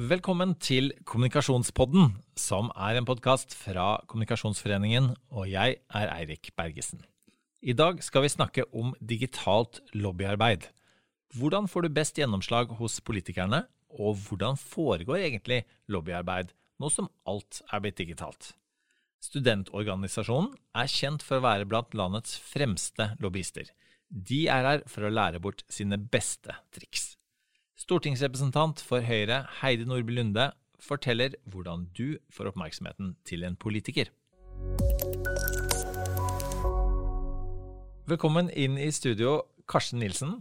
Velkommen til Kommunikasjonspodden, som er en podkast fra Kommunikasjonsforeningen, og jeg er Eirik Bergesen. I dag skal vi snakke om digitalt lobbyarbeid. Hvordan får du best gjennomslag hos politikerne, og hvordan foregår egentlig lobbyarbeid nå som alt er blitt digitalt? Studentorganisasjonen er kjent for å være blant landets fremste lobbyister. De er her for å lære bort sine beste triks. Stortingsrepresentant for Høyre Heidi Nordby Lunde forteller hvordan du får oppmerksomheten til en politiker. Velkommen inn i studio, Karsten Nilsen.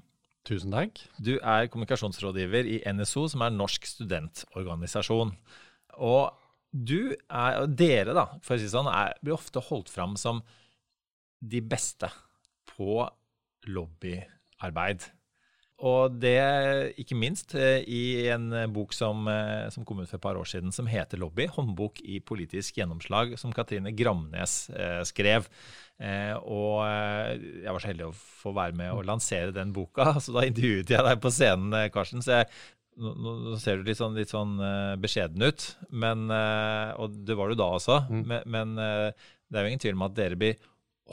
Tusen takk. Du er kommunikasjonsrådgiver i NSO, som er Norsk studentorganisasjon. Og du er, og dere, da, for å si sånn, er, blir ofte holdt fram som de beste på lobbyarbeid. Og det, ikke minst, eh, i en bok som, eh, som, kom ut for et par år siden, som heter 'Lobby', håndbok i politisk gjennomslag, som Katrine Gramnes eh, skrev. Eh, og eh, jeg var så heldig å få være med å lansere den boka, så da intervjuet jeg deg på scenen, Karsten. Så jeg, nå, ser du litt sånn, litt sånn beskjeden ut, men, og det var du da også. Mm. Men, men det er jo ingen tvil om at dere blir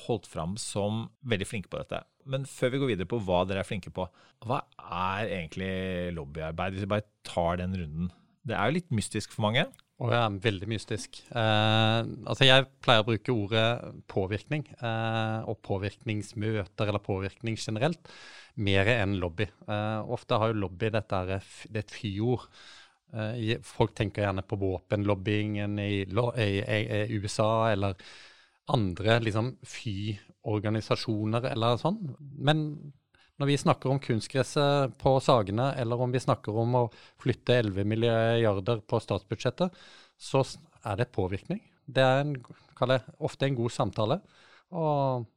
holdt fram som veldig flinke på dette. Men før vi går videre på hva dere er flinke på, hva er egentlig lobbyarbeid? Hvis vi bare tar den runden. Det er jo litt mystisk for mange. Å ja, veldig mystisk. Eh, altså jeg pleier å bruke ordet påvirkning, eh, og påvirkningsmøter eller påvirkning generelt, mer enn lobby. Eh, ofte har jo lobby dette er, det er et fyord. Eh, folk tenker gjerne på våpenlobbyingen i, USA eller andre liksom, fy-organisasjoner eller sånn. Men når vi snakker om kunstgresset på Sagene, eller om vi snakker om å flytte 11 milliarder på statsbudsjettet, så er det påvirkning. Det er en, jeg, ofte en god samtale. Og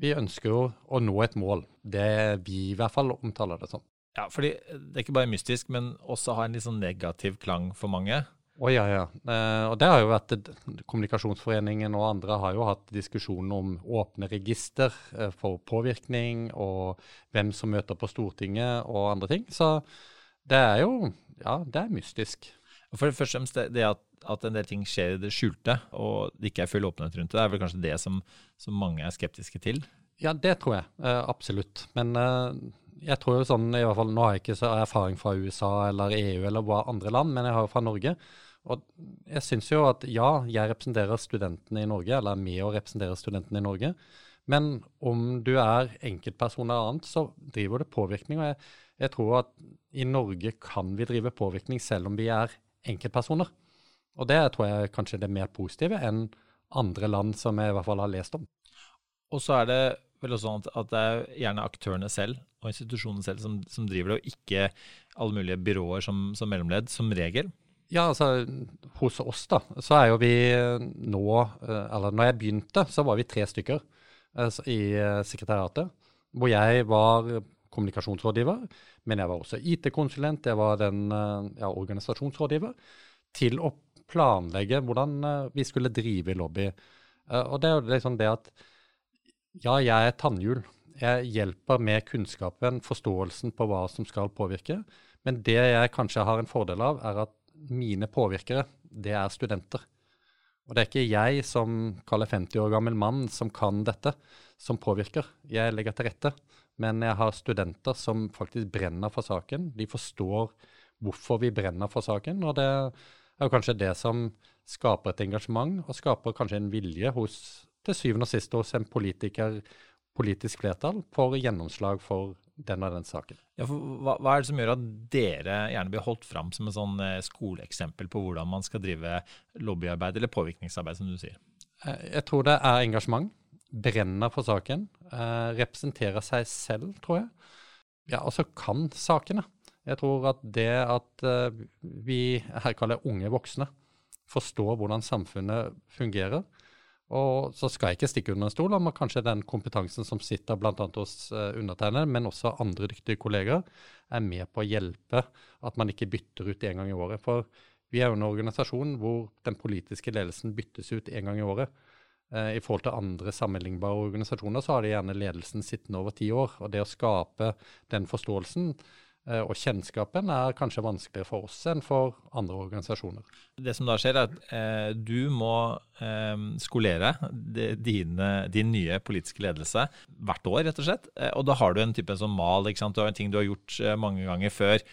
vi ønsker jo å nå et mål. Det vi i hvert fall omtaler det som. Ja, fordi det er ikke bare mystisk, men også har en litt sånn negativ klang for mange. Å oh, ja, ja. Eh, og det har jo vært Kommunikasjonsforeningen og andre har jo hatt diskusjon om åpne register eh, for påvirkning, og hvem som møter på Stortinget og andre ting. Så det er jo Ja, det er mystisk. For det første det, det at, at, en del ting skjer i det skjulte, og det ikke er full åpenhet rundt det, det er vel kanskje det som, som mange er skeptiske til? Ja, det tror jeg. Eh, absolutt. Men eh, jeg tror jo sånn, i hvert fall Nå har jeg ikke så erfaring fra USA eller EU eller andre land, men jeg har jo fra Norge. Og jeg syns jo at ja, jeg representerer studentene i Norge, eller er med å representere studentene i Norge. Men om du er enkeltperson eller annet, så driver det påvirkning. Og jeg, jeg, tror at i Norge kan vi drive påvirkning selv om vi er enkeltpersoner. Og det tror jeg kanskje det er mer positive enn andre land som jeg i hvert fall har lest om. Og så er det vel også sånn at det er gjerne aktørene selv og institusjonene selv som, som driver det, og ikke alle mulige byråer som, som mellomledd, som regel. Ja, altså hos oss da, så er jo vi nå eh, Eller når jeg begynte, så var vi tre stykker eh, i eh, sekretariatet. Hvor jeg var kommunikasjonsrådgiver, men jeg var også IT-konsulent, jeg var den ja, organisasjonsrådgiver. Til å planlegge hvordan vi skulle drive lobby. Og det er jo liksom det at ja, jeg er tannhjul. Jeg hjelper med kunnskapen, forståelsen på hva som skal påvirke. Men det jeg kanskje har en fordel av, er at mine påvirkere, det er studenter. Og det er ikke jeg som kaller 50 år gammel mann som kan dette, som påvirker. Jeg legger til rette. Men jeg har studenter som faktisk brenner for saken. De forstår hvorfor vi brenner for saken. Og det er jo kanskje det som skaper et engasjement, og skaper kanskje en vilje hos til syvende og sist hos en politiker, politisk flertall, for gjennomslag for den og den saken. Ja, hva, hva, er det som gjør at dere gjerne blir holdt fram som et sånn eh, skoleeksempel på hvordan man skal drive lobbyarbeid eller påvirkningsarbeid, som du sier? Eh, jeg tror det er engasjement. Brenner for saken. Eh, representerer seg selv, tror jeg. Ja, og så kan sakene. Jeg tror at det at uh, vi her kaller unge voksne, forstår hvordan samfunnet fungerer, og så skal jeg ikke stikke under en stol om at kanskje den kompetansen som sitter bl.a. hos uh, undertegnede, men også andre dyktige kolleger, er med på å hjelpe at man ikke bytter ut én gang i året. For vi er jo en organisasjon hvor den politiske ledelsen byttes ut én gang i året. Uh, I forhold til andre sammenlignbare organisasjoner så har de gjerne ledelsen sittende over ti år. Og det å skape den forståelsen Eh, og kjennskapen er kanskje vanskeligere for oss enn for andre organisasjoner. Det som da skjer, er at eh, du må eh, skolere de, dine, din nye politiske ledelse hvert år, rett og slett. Eh, og da har du en type sånn mal, ikke sant? du har en ting du har gjort eh, mange ganger før.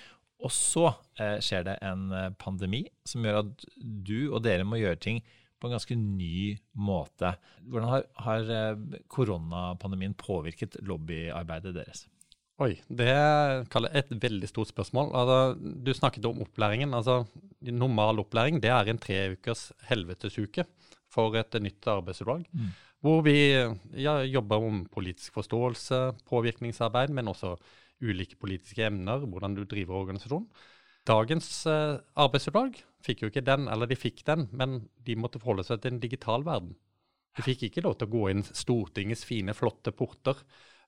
Og så eh, skjer det en pandemi som gjør at du og dere må gjøre ting på en ganske ny måte. Hvordan har, har koronapandemien påvirket lobbyarbeidet deres? Oi, det jeg et veldig stort spørsmål. Altså, du snakket om opplæringen. altså Normal opplæring det er en tre ukers helvetesuke for et nytt arbeidsutvalg. Mm. Hvor vi ja, jobber om politisk forståelse, påvirkningsarbeid, men også ulike politiske emner, hvordan du driver organisasjonen. Dagens eh, arbeidsutvalg fikk jo ikke den, eller de fikk den, men de måtte forholde seg til en digital verden. De fikk ikke lov til å gå inn Stortingets fine, flotte porter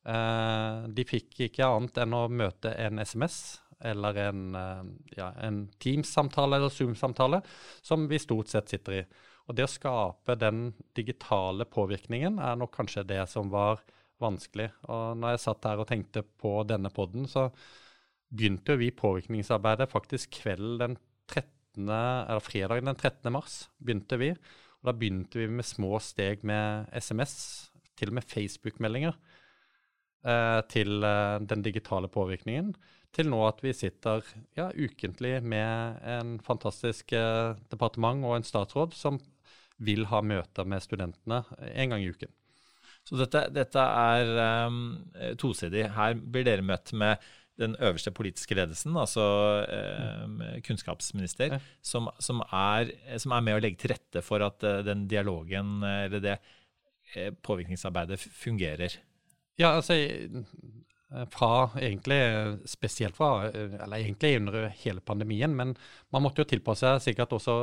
de fikk ikke annet enn å møte en SMS eller en, uh, ja, en Teams-samtale eller Zoom-samtale, som vi stort sett sitter i. Og det å skape den digitale påvirkningen er nok kanskje det som var vanskelig. Og når jeg satt her og tenkte på denne poden, så begynte vi påvirkningsarbeidet faktisk kvelden den 13., eller fredagen den 13. mars. begynte vi. Og da begynte vi med små steg med SMS, til og med Facebook-meldinger. Eh, til eh, den digitale påvirkningen, til nå at vi sitter ja, ukentlig med en fantastisk eh, departement og en statsråd som vil ha møter med studentene en gang i uken. Så dette, dette er um, tosidig. Her blir dere møtt med den øverste politiske ledelsen, altså eh, kunnskapsminister, som, som, er, som, er, med å legge til rette for at den dialogen, eller det påvirkningsarbeidet, fungerer. Ja, altså eh, fra egentlig spesielt fra Eller egentlig under hele pandemien, men man måtte jo tilpasse seg sikkert også,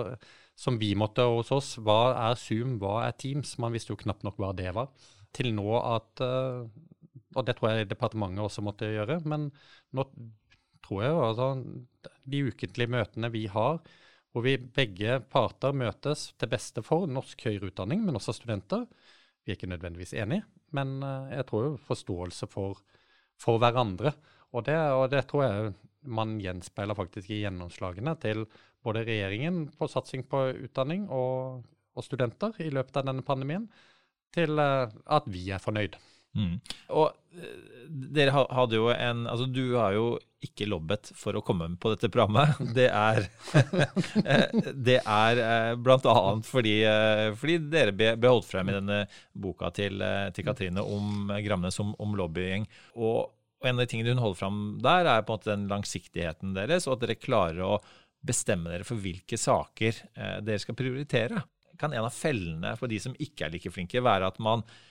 som vi måtte hos oss. Hva er Zoom, hva er Teams? Man visste jo knapt nok hva det var. Til nå at eh, Og det tror jeg departementet også måtte gjøre. Men nå tror jeg altså De ukentlige møtene vi har, hvor vi begge parter møtes til beste for norsk høyere utdanning, men også studenter. Vi er ikke nødvendigvis enige, men eh, jeg tror jo forståelse for, for hverandre. Og det, og det, tror jeg man gjenspeiler faktisk i gjennomslagene til både regjeringen på satsing på utdanning og, og studenter i løpet av denne pandemien, til uh, at vi er fornøyd. Mm. Og eh, dere hadde jo en Altså, du har jo ikke lobbet for å komme på dette programmet. Det er, det er blant annet Fordi, eh, fordi dere ble holdt frem i denne boka til, til Katrine om Gramnes om, om lobbying. Og, og, en av de tingene hun holder frem der, er på en måte den langsiktigheten deres, og at dere klarer å bestemme dere for hvilke saker dere skal prioritere. Kan en av fellene for de som ikke er like flinke, være at man Eh,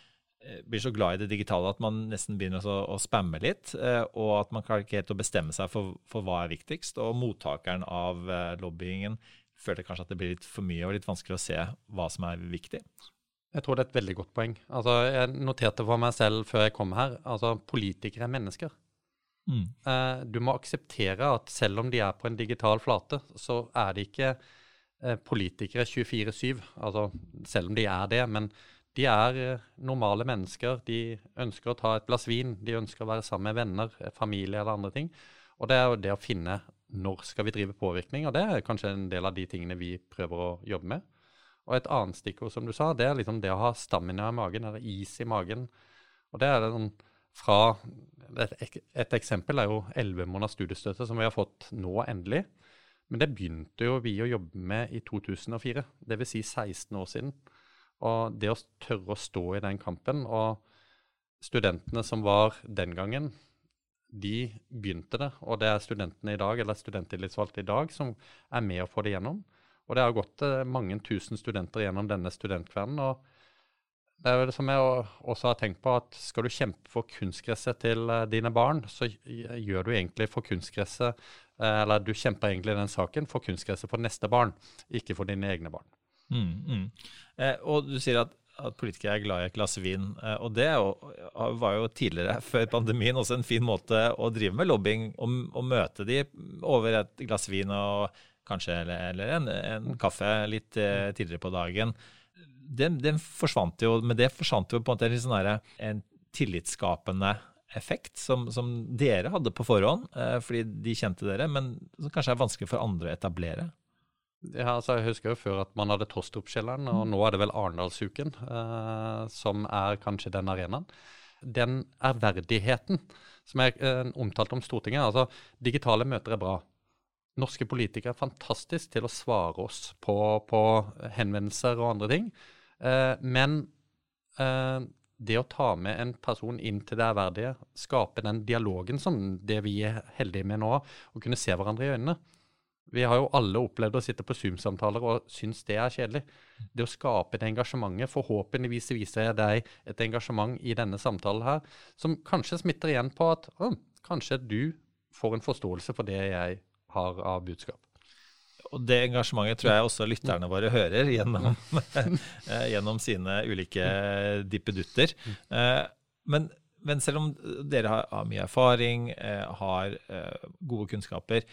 blir så glad i det digitale at man nesten begynner å, å spamme litt. Eh, og at man klarer ikke helt å bestemme seg for, for, hva er viktigst. Og mottakeren av eh, lobbyingen føler kanskje at det blir litt for mye og litt vanskelig å se hva som er viktig. Jeg tror det er et veldig godt poeng. Altså, jeg noterte for meg selv før jeg kom her. altså Politikere er mennesker. Mm. Eh, du må akseptere at selv om de er på en digital flate, så er de ikke eh, politikere 24-7. Altså, selv om de er det. men de er eh, normale mennesker. De ønsker å ta et glass vin, de ønsker å være sammen med venner, eh, familie eller andre ting. Og det er jo det å finne når skal vi drive påvirkning, og det er kanskje en del av de tingene vi prøver å jobbe med. Og et annet stikkord, som du sa, det er liksom det å ha stamina i magen, eller is i magen. Og det er sånn fra et, et, eksempel er jo elleve måneders studiestøtte, som vi har fått nå endelig. Men det begynte jo vi å jobbe med i 2004, dvs. Si 16 år siden. Og det å tørre å stå i den kampen Og studentene som var den gangen, de begynte det. Og det er studentene i dag, eller studenttillitsvalgte i dag, som er med å få det gjennom. Og det har gått eh, mange tusen studenter gjennom denne studentkvernen. og det er jo det som jeg også har tenkt på, at skal du kjempe for kunstgresset til eh, dine barn, så gjør du egentlig for kunstgresset eh, Eller du kjemper egentlig den saken for kunstgresset for neste barn, ikke for dine egne barn. Mm, mm. Eh, og du sier at, at, politikere er glad i et glass vin. Eh, og det jo, var jo tidligere, før pandemien, også en fin måte å drive med lobbying. Og møte de over et glass vin og kanskje eller, eller en, en, kaffe litt eh, tidligere på dagen. Den, den, forsvant jo, men det forsvant jo på en måte en, sånn en tillitsskapende effekt som, som dere hadde på forhånd, eh, fordi de kjente dere, men som kanskje er vanskelig for andre å etablere? Ja, altså Jeg husker jo før at man hadde Tostrup-kjelleren, og nå er det vel Arendalsuken eh, som er kanskje den arenaen. Den ærverdigheten som er eh, omtalt om Stortinget. altså Digitale møter er bra. Norske politikere er fantastiske til å svare oss på, på henvendelser og andre ting. Eh, men eh, det å ta med en person inn til det ærverdige, skape den dialogen som det vi er heldige med nå, å kunne se hverandre i øynene. Vi har jo alle opplevd å sitte på Zoom-samtaler og synes det er kjedelig. Det å skape det engasjementet, forhåpentligvis viser jeg deg et engasjement i denne samtalen her, som kanskje smitter igjen på at å, kanskje du får en forståelse for det jeg har av budskap. Og det engasjementet tror jeg også lytterne våre hører gjennom, eh, gjennom sine ulike dippedutter. Eh, men, men, selv om dere har, mye erfaring, eh, har gode kunnskaper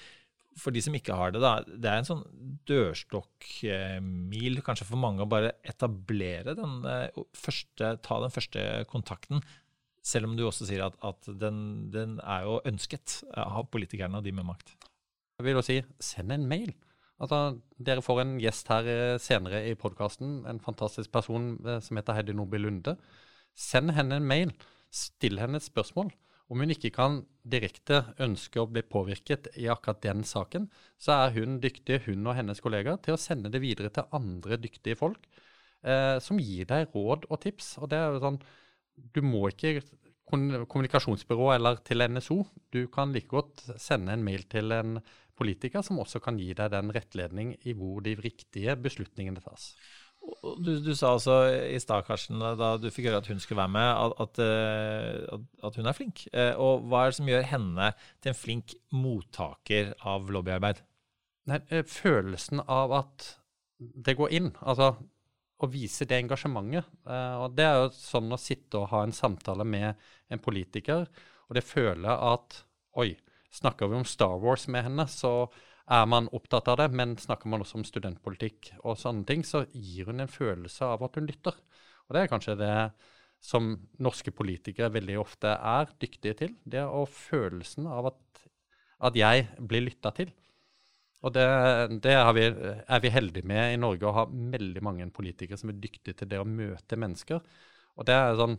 For de som ikke har det, da, det er en sånn dørstokkmil kanskje for mange å bare etablere den første, ta den første kontakten. Selv om du også sier at, at den, den er jo ønsket av politikerne og de med makt. Jeg vil jo si, send en mail. Altså, dere får en gjest her eh, senere i podkasten, en fantastisk person eh, som heter Heidi Nordby Lunde. Send henne en mail. Still henne et spørsmål. Om hun ikke kan direkte ønske å bli påvirket i akkurat den saken, så er hun dyktig, hun og hennes kollegaer, til å sende det videre til andre dyktige folk eh, som gir deg råd og tips. Og det er jo sånn, Du må ikke kommunikasjonsbyrå eller til NSO. Du kan like godt sende en mail til en politiker som også kan gi deg den rettledning i hvor de riktige beslutningene tas. Du, du sa altså i stad, Karsten, da du fikk høre at hun skulle være med, at, at, eh, at, hun er flink. Eh, og hva er det som gjør henne til en flink mottaker av lobbyarbeid? Nei, eh, følelsen av at det går inn. Altså å vise det engasjementet. Og det er jo sånn å sitte og ha en samtale med en politiker, og det føler at Oi, Snakker vi om Star Wars med henne, så er man opptatt av det. Men snakker man også om studentpolitikk og sånne ting, så gir hun en følelse av at hun lytter. Og det er kanskje det som norske politikere veldig ofte er dyktige til. Det er følelsen av at, at jeg blir lytta til. Og det, det vi, er, vi, heldige med i Norge, å ha veldig mange politikere som er dyktige til det å møte mennesker. Og det er sånn,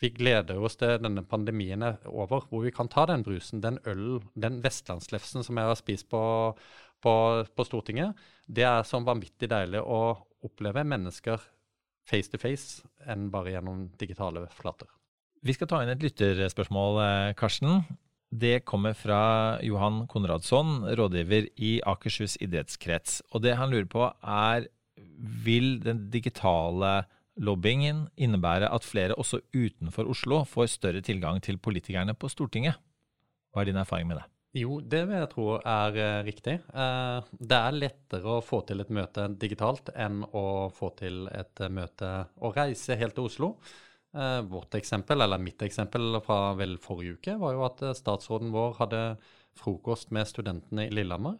vi gleder oss til denne pandemien er over, hvor vi kan ta den brusen, den ølen, den vestlandslefsen som jeg har spist på, på, på, Stortinget. Det er så vanvittig deilig å oppleve mennesker face to face enn bare gjennom digitale flater. Vi skal ta inn et lytterspørsmål, eh, Karsten. Det kommer fra Johan Konradsson, rådgiver i Akershus idrettskrets. Og det han lurer på, er vil den digitale Lobbyingen innebærer at flere også utenfor Oslo får større tilgang til politikerne på Stortinget. Hva er din erfaring med det? Jo, det vil jeg tro er uh, riktig. Uh, det er lettere å få til et møte digitalt enn å få til et uh, møte å reise helt til Oslo. vårt eksempel, eller mitt eksempel fra vel forrige uke, var jo at statsråden vår hadde frokost med studentene i Lillehammer.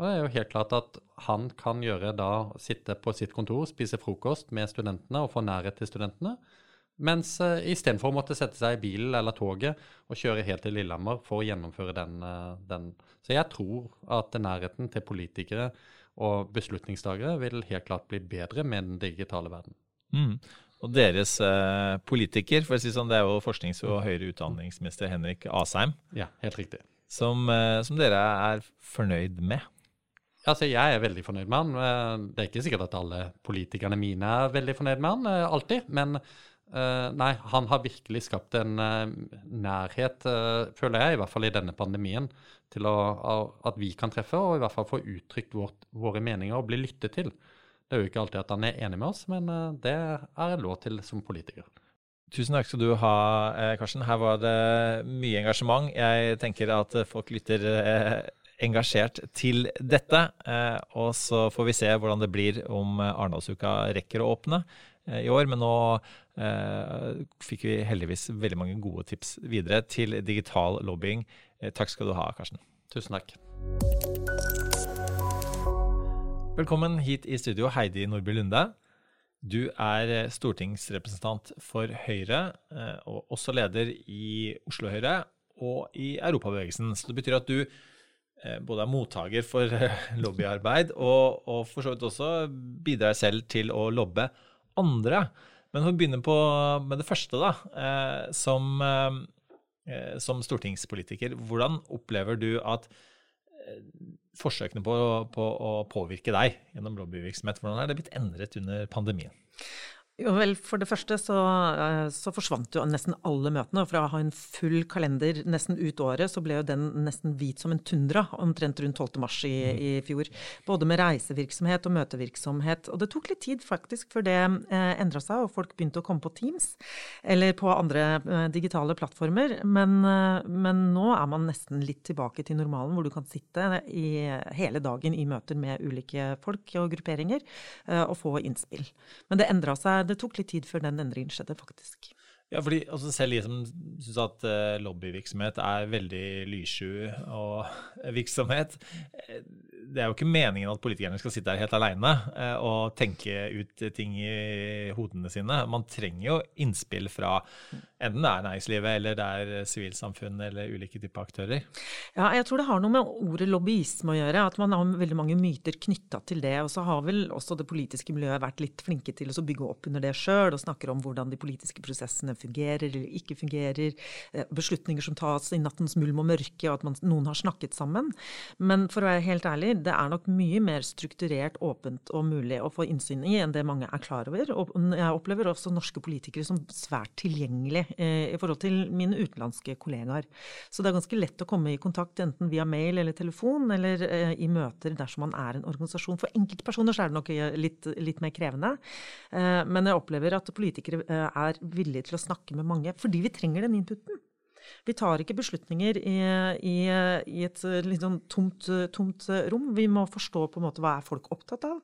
Og det er jo helt klart at han kan gjøre da sitte på sitt kontor, spise frokost med studentene og få nærhet til studentene. Mens uh, istedenfor å måtte sette seg i bilen eller toget og kjøre helt til Lillehammer for å gjennomføre den, uh, den. Så jeg tror at nærheten til politikere og beslutningstagere vil helt klart bli bedre med den digitale verden. Mm. Og deres uh, politiker, for å si sånn, det er jo forsknings- og høyere utdanningsminister Henrik Asheim. Ja, helt riktig. Som, som dere er fornøyd med? Altså, Jeg er veldig fornøyd med han. Eh, det er ikke sikkert at alle politikerne mine er veldig fornøyd med han, eh, alltid. Men uh, nei, han har virkelig skapt en nærhet, føler jeg, i hvert fall i denne pandemien, til å, at vi kan treffe og i hvert fall få uttrykt vårt, våre meninger og bli lyttet til. Det er jo ikke alltid at han er enig med oss, men det er lov til som politiker. Tusen takk skal du ha, Karsten. Her var det mye engasjement. Jeg tenker at folk lytter engasjert til dette. Eh, og så får vi se hvordan det blir om eh, Arendalsuka rekker å åpne eh, i år. Men nå eh, fikk vi heldigvis veldig mange gode tips videre til digital lobbying. Takk skal du ha, Karsten. Tusen takk. Velkommen hit i studio, Heidi Nordby Lunde. Du er stortingsrepresentant for Høyre, og også leder i Oslo Høyre og i Europabevegelsen. Så det betyr at du både er mottaker for lobbyarbeid og, og for så vidt også bidrar selv til å lobbe andre. Men for å begynne på, med det første, da. Som, som stortingspolitiker, hvordan opplever du at forsøkene på, på, å påvirke deg gjennom lobbyvirksomhet, hvordan er det blitt endret under pandemien? Jo vel, For det første så, eh, så, forsvant jo nesten alle møtene. Fra å ha en full kalender nesten ut året, så ble jo den nesten hvit som en tundra omtrent rundt 12. mars i, mm. i fjor. Både med reisevirksomhet og møtevirksomhet. Og det tok litt tid faktisk før det eh, endra seg, og folk begynte å komme på Teams eller på andre eh, digitale plattformer. Men, eh, men, nå er man nesten litt tilbake til normalen, hvor du kan sitte i, hele dagen i møter med ulike folk og grupperinger eh, og få innspill. Men det endra seg det tok litt tid før den endringen skjedde, faktisk. Ja, fordi altså, Selv de som syns at uh, lobbyvirksomhet er veldig lyssky og virksomhet, eh, det er jo ikke meningen at politikerne skal sitte der helt alene uh, og tenke ut ting i hodene sine. Man trenger jo innspill fra enten det er næringslivet eller det er sivilsamfunn eller ulike typer aktører. Ja, jeg tror det har noe med ordet lobbyisme å gjøre. At man har veldig mange myter knytta til det. Og så har vel også det politiske miljøet vært litt flinke til å bygge opp under det sjøl, og snakker om hvordan de politiske prosessene fungerer eller ikke fungerer. Eh, beslutninger som tas i nattens mulm og mørke, og at man, noen har snakket sammen. Men for å være helt ærlig, det er nok mye mer strukturert, åpent og mulig å få innsyn i enn det mange er klar over. Og jeg opplever også norske politikere som svært tilgjengelig Eh, i forhold til mine utenlandske kollegaer. Så det er ganske lett å komme i kontakt enten via mail eller telefon, eller eh, i møter dersom man er en organisasjon. For enkeltpersoner så er det nok eh, litt, litt mer krevende. Men jeg opplever at politikere er villige til å snakke med mange fordi vi trenger den inputen. Vi tar ikke beslutninger i, i, i et litt sånn tomt, tomt, rom. Vi må forstå på en måte hva er folk opptatt av.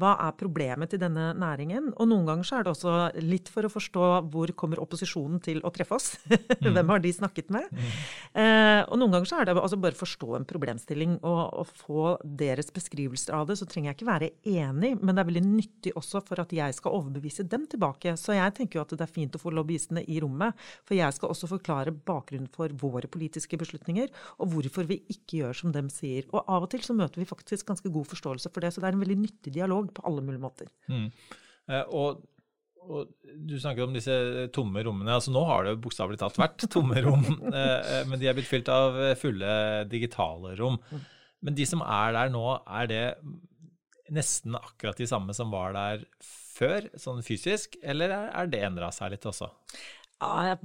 Hva er problemet til denne næringen? Og noen ganger så er det også litt for å forstå hvor kommer opposisjonen til å treffe oss. Mm. Hvem har de snakket med? Mm. Eh, og noen ganger så er det altså bare forstå en problemstilling og, og, få deres beskrivelser av det. Så trenger jeg ikke være enig, men det er veldig nyttig også for at jeg skal overbevise dem tilbake. Så jeg tenker jo at det er fint å få lobbyistene i rommet, for jeg skal også forklare bakgrunnen bakgrunn for våre politiske beslutninger, og hvorfor vi ikke gjør som dem sier. Og av og til så møter vi faktisk ganske god forståelse for det, så det er en veldig nyttig dialog på alle mulige måter. Mm. Eh, og, og, du snakker om disse tomme rommene. altså Nå har det bokstavelig talt vært tomme rom, eh, eh, men de er blitt fylt av fulle digitale rom. Mm. Men de som er der nå, er det nesten akkurat de samme som var der før, sånn fysisk, eller er det endra seg litt også?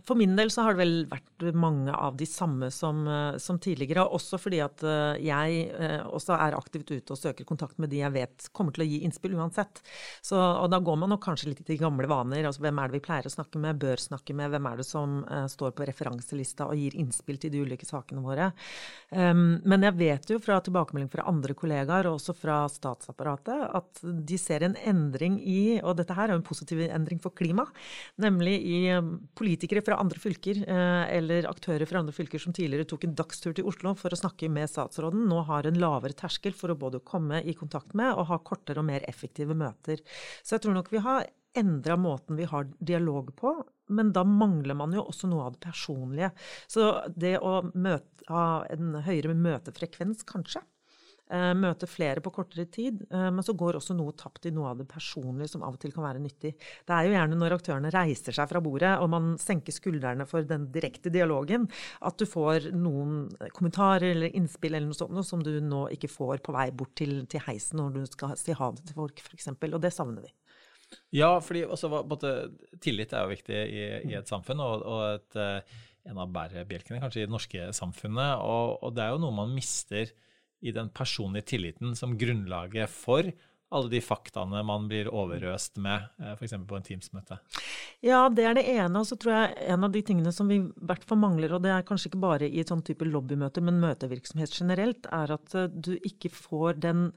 For min del så har det vel vært mange av de samme som, eh, som, tidligere. Også fordi at eh, jeg eh, også er aktivt ute og søker kontakt med de jeg vet kommer til å gi innspill uansett. Så, og da går man nok kanskje litt i gamle vaner. altså Hvem er det vi pleier å snakke med, bør snakke med? Hvem er det som står på referanselista og gir innspill til de ulike sakene våre? Um, men jeg vet jo fra tilbakemelding fra andre kollegaer, og også fra statsapparatet, at de ser en endring i, og dette her er jo en positiv endring for klima, nemlig i politikk politikere fra andre fylker eh, eller aktører fra andre fylker som tidligere tok en dagstur til Oslo for å snakke med statsråden, nå har en lavere terskel for å både komme i kontakt med og ha kortere og mer effektive møter. Så jeg tror nok vi har endra måten vi har dialog på, men da mangler man jo også noe av det personlige. Så det å møte, ha en høyere møtefrekvens, kanskje, møte flere på kortere tid. Eh, men så går også noe tapt i noe av det personlige som av og til kan være nyttig. Det er jo gjerne når aktørene reiser seg fra bordet og man senker skuldrene for den direkte dialogen, at du får noen kommentarer eller innspill eller noe sånt noe som du nå ikke får på vei bort til, til heisen når du skal si ha det til folk, f.eks. Og det savner vi. Ja, fordi også, både, tillit er jo viktig i, i et samfunn, og, og et, eh, en av bærebjelkene kanskje i det norske samfunnet. Og, og det er jo noe man mister i den personlige tilliten som grunnlaget for alle de faktaene man blir overøst med, eh, f.eks. på en Teams-møte? Ja, det er det ene. Og så tror jeg en av de tingene som vi i hvert fall mangler, og det er kanskje ikke bare i sånn type lobbymøter, men møtevirksomhet generelt, er at eh, du ikke får den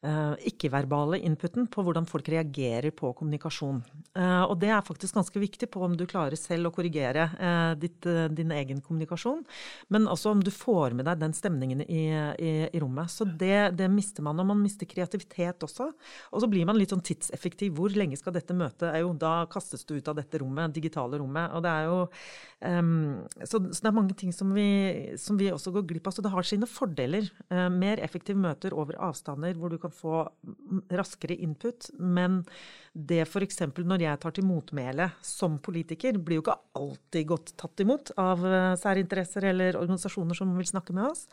ikke-verbale inputen på hvordan folk reagerer på kommunikasjon. Uh, og det er faktisk ganske viktig på om du klarer selv å korrigere uh, ditt, din egen kommunikasjon, men også om du får med deg den stemningen i, i, i rommet. Så det, det, mister man, og man mister kreativitet også. Og så blir man litt sånn tidseffektiv. Hvor lenge skal dette møtet? Er jo, da kastes du ut av dette rommet, digitale rommet. Og det er jo um, så, så, det er mange ting som vi, som vi, også går glipp av. Så det har sine fordeler. mer effektive møter over avstander hvor du kan få raskere input. Men det f.eks. når jeg tar til motmæle som politiker, blir jo ikke alltid godt tatt imot av eh, særinteresser eller organisasjoner som vil snakke med oss.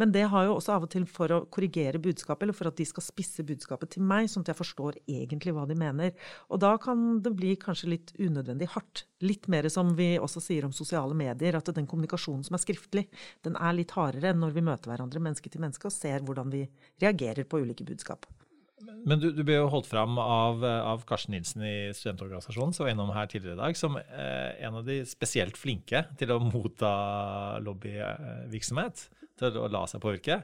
Men det har jo også av og til for å korrigere budskapet, eller for at de skal spisse budskapet til meg, sånn at jeg forstår egentlig hva de mener. Og da kan det bli kanskje litt unødvendig hardt. Litt mer som vi også sier om sosiale medier, at den kommunikasjonen som er skriftlig, den er litt hardere enn når vi møter hverandre menneske til menneske og ser hvordan vi reagerer på ulike budskap. Men du, du, ble jo holdt fram av, av Karsten Nilsen i studentorganisasjonen, som var innom her tidligere i dag, som eh, en av de spesielt flinke til å motta lobbyvirksomhet. Til å la seg påvirke.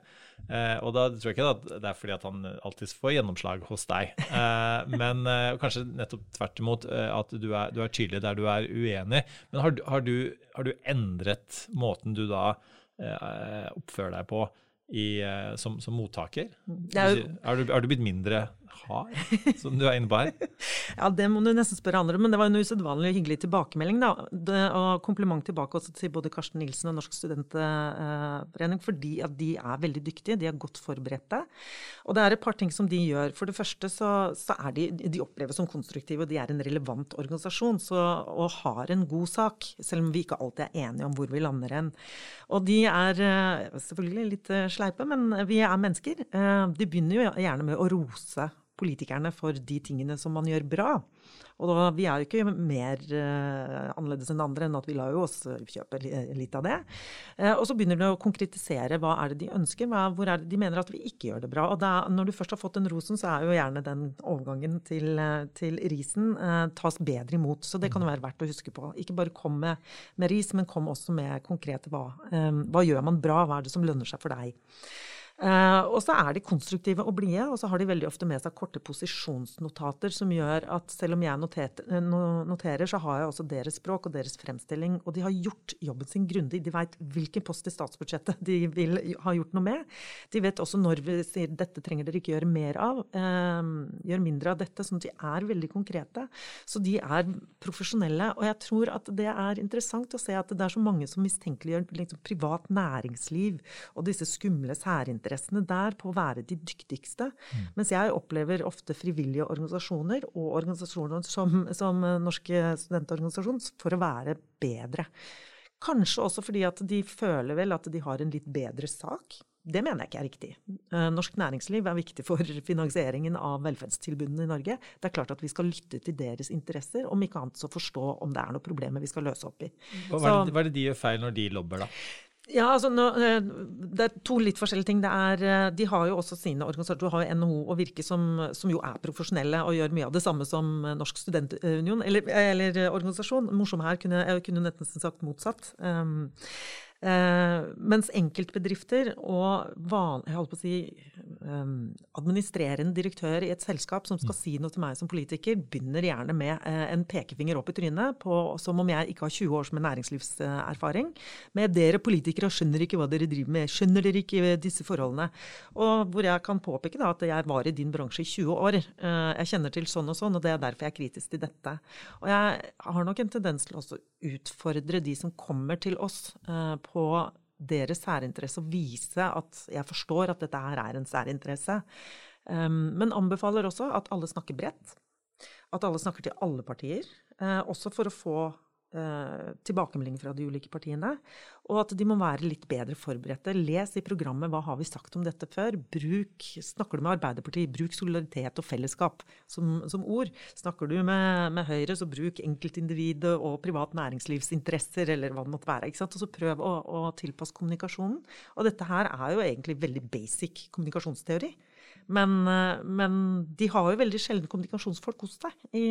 Eh, og da tror jeg ikke at det er fordi at han alltid får gjennomslag hos deg. Eh, men eh, kanskje nettopp tvert imot eh, at du er, du er, tydelig der du er uenig. Men har, har, du, har du, endret måten du da eh, oppfører deg på? i, eh, som, som, mottaker? Er, er, du, er, du, blitt mindre hard, som du er inne på her? ja, det må du nesten spørre andre om, men det var en usedvanlig hyggelig tilbakemelding. da, det, og Kompliment tilbake også til både Karsten Nilsen og Norsk studentforening, fordi at de er veldig dyktige. De er godt forberedte. Og det er et par ting som de gjør. For det første så, så er de, de oppleves som konstruktive, og de er en relevant organisasjon så, og har en god sak, selv om vi ikke alltid er enige om hvor vi lander hen. Og de er eh, selvfølgelig litt eh, sleipe, men vi er mennesker. Eh, de begynner jo gjerne med å rose politikerne for de tingene som man gjør bra. Og da, vi er jo ikke mer uh, annerledes enn andre enn at vi lar jo oss kjøpe litt av det. Uh, og så begynner de å konkretisere hva er det de ønsker, hva, hvor er det de mener at vi ikke gjør det bra. Og da, når du først har fått den rosen, så er jo gjerne den overgangen til, uh, til risen tas bedre imot. Så det kan jo være verdt å huske på. Ikke bare kom med, med ris, men kom også med konkrete hva. hva gjør man bra, hva er det som lønner seg for deg? Uh, og så er de konstruktive og blide, og så har de veldig ofte med seg korte posisjonsnotater som gjør at selv om jeg eh, noterer, så har jeg også deres språk og deres fremstilling. Og de har gjort jobben sin grundig. De veit hvilken post i statsbudsjettet de vil ha gjort noe med. De vet også når vi sier dette trenger dere ikke gjøre mer av. Uh, gjør mindre av dette. Sånn at de er veldig konkrete. Så de er profesjonelle. Og jeg tror at det er interessant å se at det er så mange som mistenkeliggjør liksom, privat næringsliv og disse skumle særinteressene interessene der på å være de dyktigste. Mm. Mens jeg opplever ofte frivillige organisasjoner og organisasjoner som, som Norske studentorganisasjon for å være bedre. Kanskje også fordi at de føler vel at de har en litt bedre sak. Det mener jeg ikke er riktig. Eh, norsk næringsliv er viktig for finansieringen av velferdstilbudene i Norge. Det er klart at vi skal lytte til deres interesser, om ikke annet så forstå om det er noen problemer vi skal løse opp i. Hva er, det, hva er det de gjør feil når de lobber, da? Ja, altså, nå, eh, Det er to litt forskjellige ting. Er, eh, de har jo også sine organisasjoner. Du har jo NHO og Virke som, som, jo er profesjonelle og gjør mye av det samme som Norsk studentunion eller, eller organisasjon. Morsom her kunne jeg kunne nesten sagt motsatt. Um, Eh, mens enkeltbedrifter og van, jeg holdt på å si, um, administrerende direktør i et selskap som skal mm. si noe til meg som politiker, begynner gjerne med eh, en pekefinger opp i trynet, på, som om jeg ikke har 20 års med næringslivserfaring. Med dere politikere skjønner ikke hva dere driver med, skjønner dere ikke disse forholdene? Og hvor jeg kan påpeke da, at jeg var i din bransje i 20 år. Eh, jeg kjenner til sånn og sånn, og det er derfor jeg er kritisk til dette. Og jeg har nok en tendens til å utfordre de som kommer til oss eh, på deres særinteresse og vise at jeg forstår at dette her er en særinteresse. Um, men anbefaler også at alle snakker bredt. At alle snakker til alle partier. Uh, også for å få eh, tilbakemelding fra de ulike partiene. Og at de må være litt bedre forberedte. Les i programmet hva har vi sagt om dette før. Bruk, Snakker du med Arbeiderpartiet, bruk solidaritet og fellesskap som, som ord. Snakker du med, med, Høyre, så bruk enkeltindividet og privat næringslivsinteresser, eller hva det måtte være. ikke sant? Og så prøv å, å tilpasse kommunikasjonen. Og dette her er jo egentlig veldig basic kommunikasjonsteori. Men, eh, men, de har jo veldig sjelden kommunikasjonsfolk hos seg. I,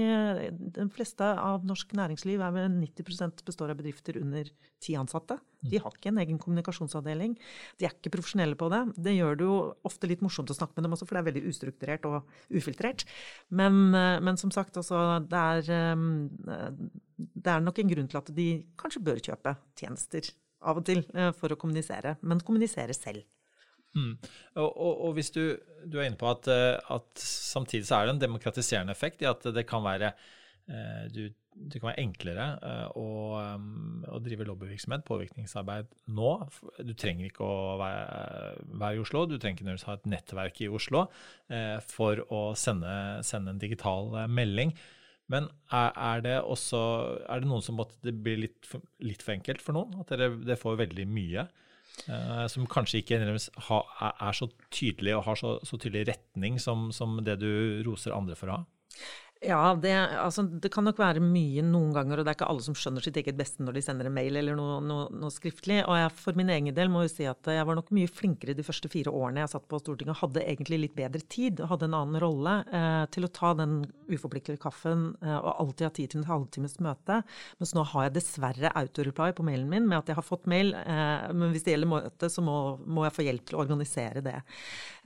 de fleste av norsk næringsliv er vel 90 består av bedrifter under ti ansatte. De har ikke en egen kommunikasjonsavdeling. De er ikke profesjonelle på det. Det gjør det jo ofte litt morsomt å snakke med dem også, for det er veldig ustrukturert og ufiltrert. Men, eh, men som sagt, altså, det er, eh, det er nok en grunn til at de kanskje bør kjøpe tjenester av og til for å kommunisere, men kommunisere selv. Mm. Og, og, og, hvis du, du, er inne på at, eh, at, samtidig så er det en demokratiserende effekt i at det kan være, eh, du, det kan være enklere eh, å, å, drive lobbyvirksomhet, påvirkningsarbeid, nå. Du trenger ikke å være, være i Oslo, du trenger ikke nødvendigvis ha et nettverk i Oslo for å sende, sende en digital melding. Men er, er, det også er det noen som måtte det blir litt, litt for enkelt for noen? At dere, det får veldig mye? Uh, som kanskje ikke er så tydelig og har så, så tydelig retning som, som, det du roser andre for å ha? Ja, det, altså, det, kan nok være mye noen ganger, og det er ikke alle som skjønner sitt eget beste når de sender en mail eller noe, noe, noe skriftlig. Og jeg for min egen del må jo si at jeg var nok mye flinkere de første fire årene jeg satt på Stortinget, hadde egentlig litt bedre tid og hadde en annen rolle eh, til å ta den uforpliktede kaffen eh, og alltid ha tid til en halvtimes møte. Mens nå har jeg dessverre autoreply på mailen min med at jeg har fått mail, eh, men hvis det gjelder møte, så må, må, jeg få hjelp til å organisere det.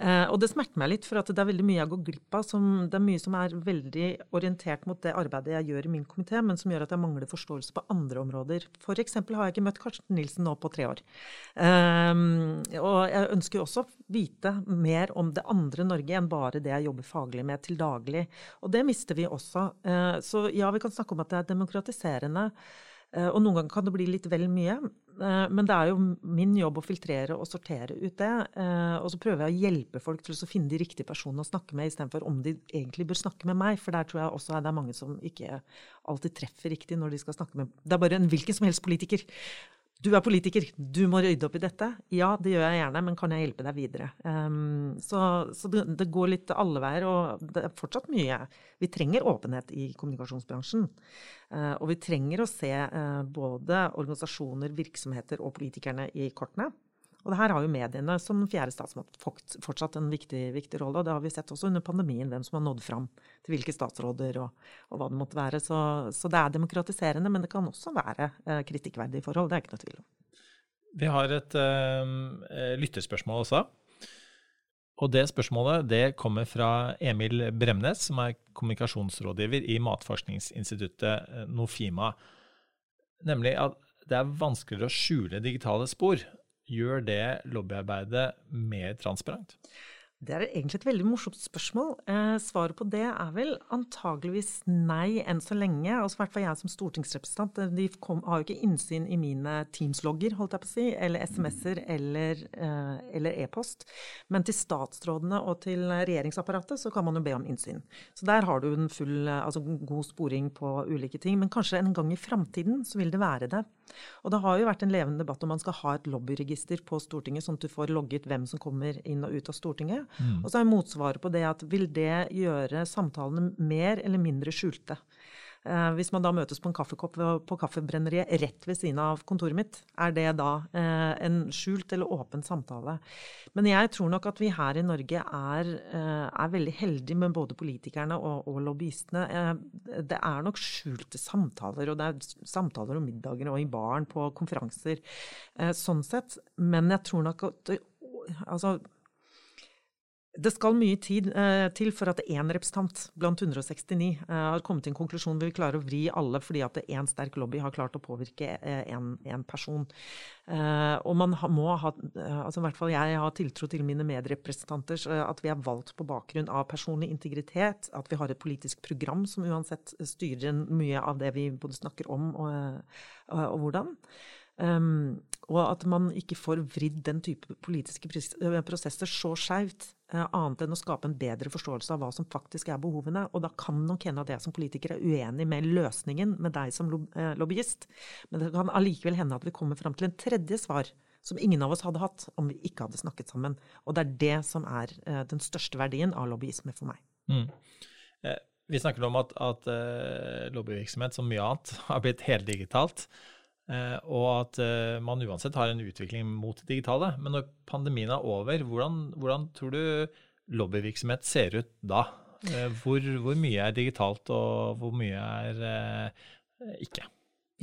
Eh, og det smerter meg litt, for at det er veldig mye jeg går glipp av. Som, det er mye som er veldig orientert mot det arbeidet jeg gjør i min komité, men som gjør at jeg mangler forståelse på andre områder. F.eks. har jeg ikke møtt Karsten Nilsen nå på tre år. Um, og jeg ønsker jo også vite mer om det andre Norge enn bare det jeg jobber faglig med til daglig. Og det mister vi også. Uh, så ja, vi kan snakke om at det er demokratiserende. Uh, og noen ganger kan det bli litt vel mye. Eh, men det er jo min jobb å filtrere og sortere ut det. Eh, og så prøver jeg å hjelpe folk til å finne de riktige personene å snakke med, istedenfor om de egentlig bør snakke med meg. For der tror jeg også det er mange som ikke alltid treffer riktig når de skal snakke med Det er bare en hvilken som helst politiker. Du er politiker, du må rydde opp i dette. Ja, det gjør jeg gjerne, men kan jeg hjelpe deg videre? Um, så, så det, det, går litt alle veier, og det er fortsatt mye. Vi trenger åpenhet i kommunikasjonsbransjen. Uh, og vi trenger å se uh, både organisasjoner, virksomheter og politikerne i kortene. Og det her har jo mediene som fjerde statsmakt fortsatt en viktig, viktig, rolle. Og det har vi sett også under pandemien, hvem som har nådd fram til hvilke statsråder og, og hva det måtte være. Så, så, det er demokratiserende, men det kan også være eh, kritikkverdige forhold. Det er ikke noe tvil om. Vi har et eh, lytterspørsmål også. Og det spørsmålet det kommer fra Emil Bremnes, som er kommunikasjonsrådgiver i Matforskningsinstituttet eh, Nofima. Nemlig at det er vanskeligere å skjule digitale spor gjør det lobbyarbeidet mer transparent? Det er egentlig et veldig morsomt spørsmål. Eh, svaret på det er vel antageligvis nei enn så lenge. Altså, I hvert fall jeg som stortingsrepresentant. Eh, de kom, har jo ikke innsyn i mine Teams-logger, holdt jeg på å si, eller SMS-er eller eh, e-post. E Men til statsrådene og til regjeringsapparatet så kan man jo be om innsyn. Så der har du en full, altså god sporing på ulike ting. Men kanskje en gang i framtiden så vil det være det. Og det har jo vært en levende debatt om man skal ha et lobbyregister på Stortinget, sånn at du får logget hvem som kommer inn og ut av Stortinget. Mm. Og så er motsvaret på det at vil det gjøre samtalene mer eller mindre skjulte? Eh, hvis man da møtes på en kaffekopp på Kaffebrenneriet rett ved siden av kontoret mitt, er det da eh, en skjult eller åpen samtale? Men jeg tror nok at vi her i Norge er, eh, er veldig heldige med både politikerne og, og lobbyistene. Det er nok skjulte samtaler, og det er samtaler om middager og i baren på konferanser. Sånn sett. Men jeg tror nok at altså, det skal mye tid eh, til for at én representant blant 169 eh, har kommet til en konklusjon vi klarer å vri alle fordi at én sterk lobby har klart å påvirke én eh, person. Eh, og man må ha eh, altså i hvert fall Jeg har tiltro til mine medrepresentanter, at vi er valgt på bakgrunn av personlig integritet, at vi har et politisk program som uansett styrer mye av det vi både snakker om og, og, og hvordan. Um, og at man ikke får vridd den type politiske prosesser så skeivt, annet enn å skape en bedre forståelse av hva som faktisk er behovene. Og da kan nok hende at jeg som politiker er uenig med løsningen med deg som uh, lobbyist, men det kan allikevel hende at vi kommer fram til en tredje svar som ingen av oss hadde hatt om vi ikke hadde snakket sammen. Og det er det som er uh, den største verdien av lobbyisme for meg. Mm. Vi snakker om at, at lobbyvirksomhet, som mye annet, har blitt heldigitalt. Eh, og at eh, man uansett har en utvikling mot det digitale. Men når pandemien er over, hvordan, hvordan tror du lobbyvirksomhet ser ut da? Eh, hvor, hvor mye er digitalt, og hvor mye er eh, ikke?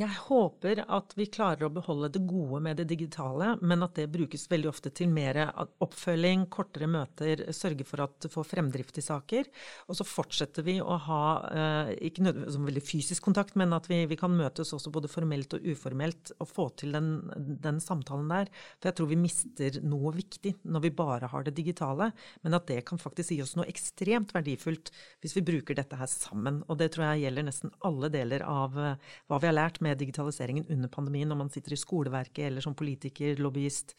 Jeg håper at vi klarer å beholde det gode med det digitale, men at det brukes veldig ofte til mer oppfølging, kortere møter, sørge for at du får fremdrift i saker. Og så fortsetter vi å ha, eh, ikke nødvendigvis veldig fysisk kontakt, men at vi, vi, kan møtes også både formelt og uformelt og få til den, den, samtalen der. For jeg tror vi mister noe viktig når vi bare har det digitale, men at det kan faktisk gi oss noe ekstremt verdifullt hvis vi bruker dette her sammen. Og det tror jeg gjelder nesten alle deler av eh, hva vi har lært med med digitaliseringen under pandemien, når man sitter i skoleverket eller som politiker, lobbyist,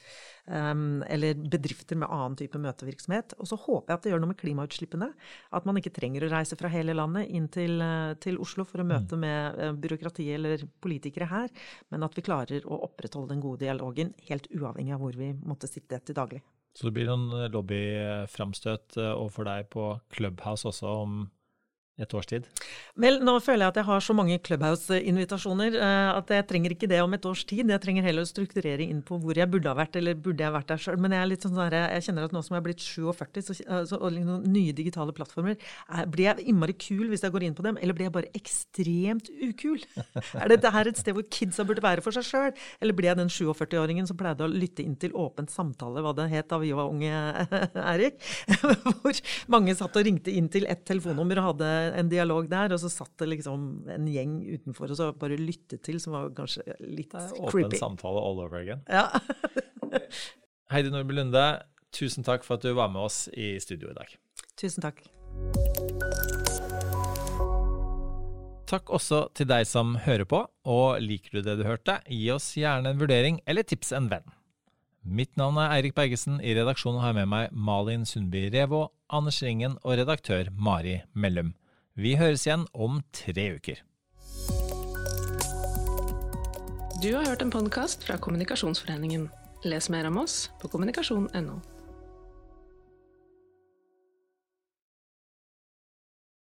um, eller bedrifter med annen type møtevirksomhet. Og så håper jeg at det gjør noe med klimautslippene. At man ikke trenger å reise fra hele landet inn til, eh, til Oslo for å møte mm. med uh, byråkrati eller politikere her, men at vi klarer å opprettholde den gode dialogen helt uavhengig av hvor vi måtte sitte til daglig. Så det blir noen lobbyframstøt overfor deg på Clubhouse også om et års tid? Vel, nå føler jeg at jeg har så mange Clubhouse-invitasjoner uh, at jeg trenger ikke det om et års tid. Jeg trenger heller å strukturere inn på hvor jeg burde ha vært, eller burde jeg vært der sjøl. Men jeg, sånn der, jeg kjenner at nå som jeg er blitt 47, så, uh, så, og liksom, nye digitale plattformer, blir jeg innmari kul hvis jeg går inn på dem, eller blir jeg bare ekstremt ukul? er dette her et sted hvor kidsa burde være for seg sjøl? Eller blir jeg den 47-åringen som pleide å lytte inn til åpent samtale, hva det het da vi var unge, Erik? hvor mange satt og ringte inn til ett telefonnummer og hadde en dialog der, og så satt det liksom en gjeng utenfor og så bare lyttet til, som var kanskje litt creepy. Åpen samtale all over again. Ja. Heidi Nordby Lunde, tusen takk for at du var med oss i studio i dag. Tusen takk. Takk også til deg som hører på, og liker du det du hørte, gi oss gjerne en vurdering eller tips en venn. Mitt navn er Eirik Bergesen. I redaksjonen har jeg med meg Malin Sundby Revo, Anders Ringen og redaktør Mari Mellum. Vi høres igjen om tre uker. Du har hørt en podkast fra Kommunikasjonsforeningen. Les mer om oss på kommunikasjon.no.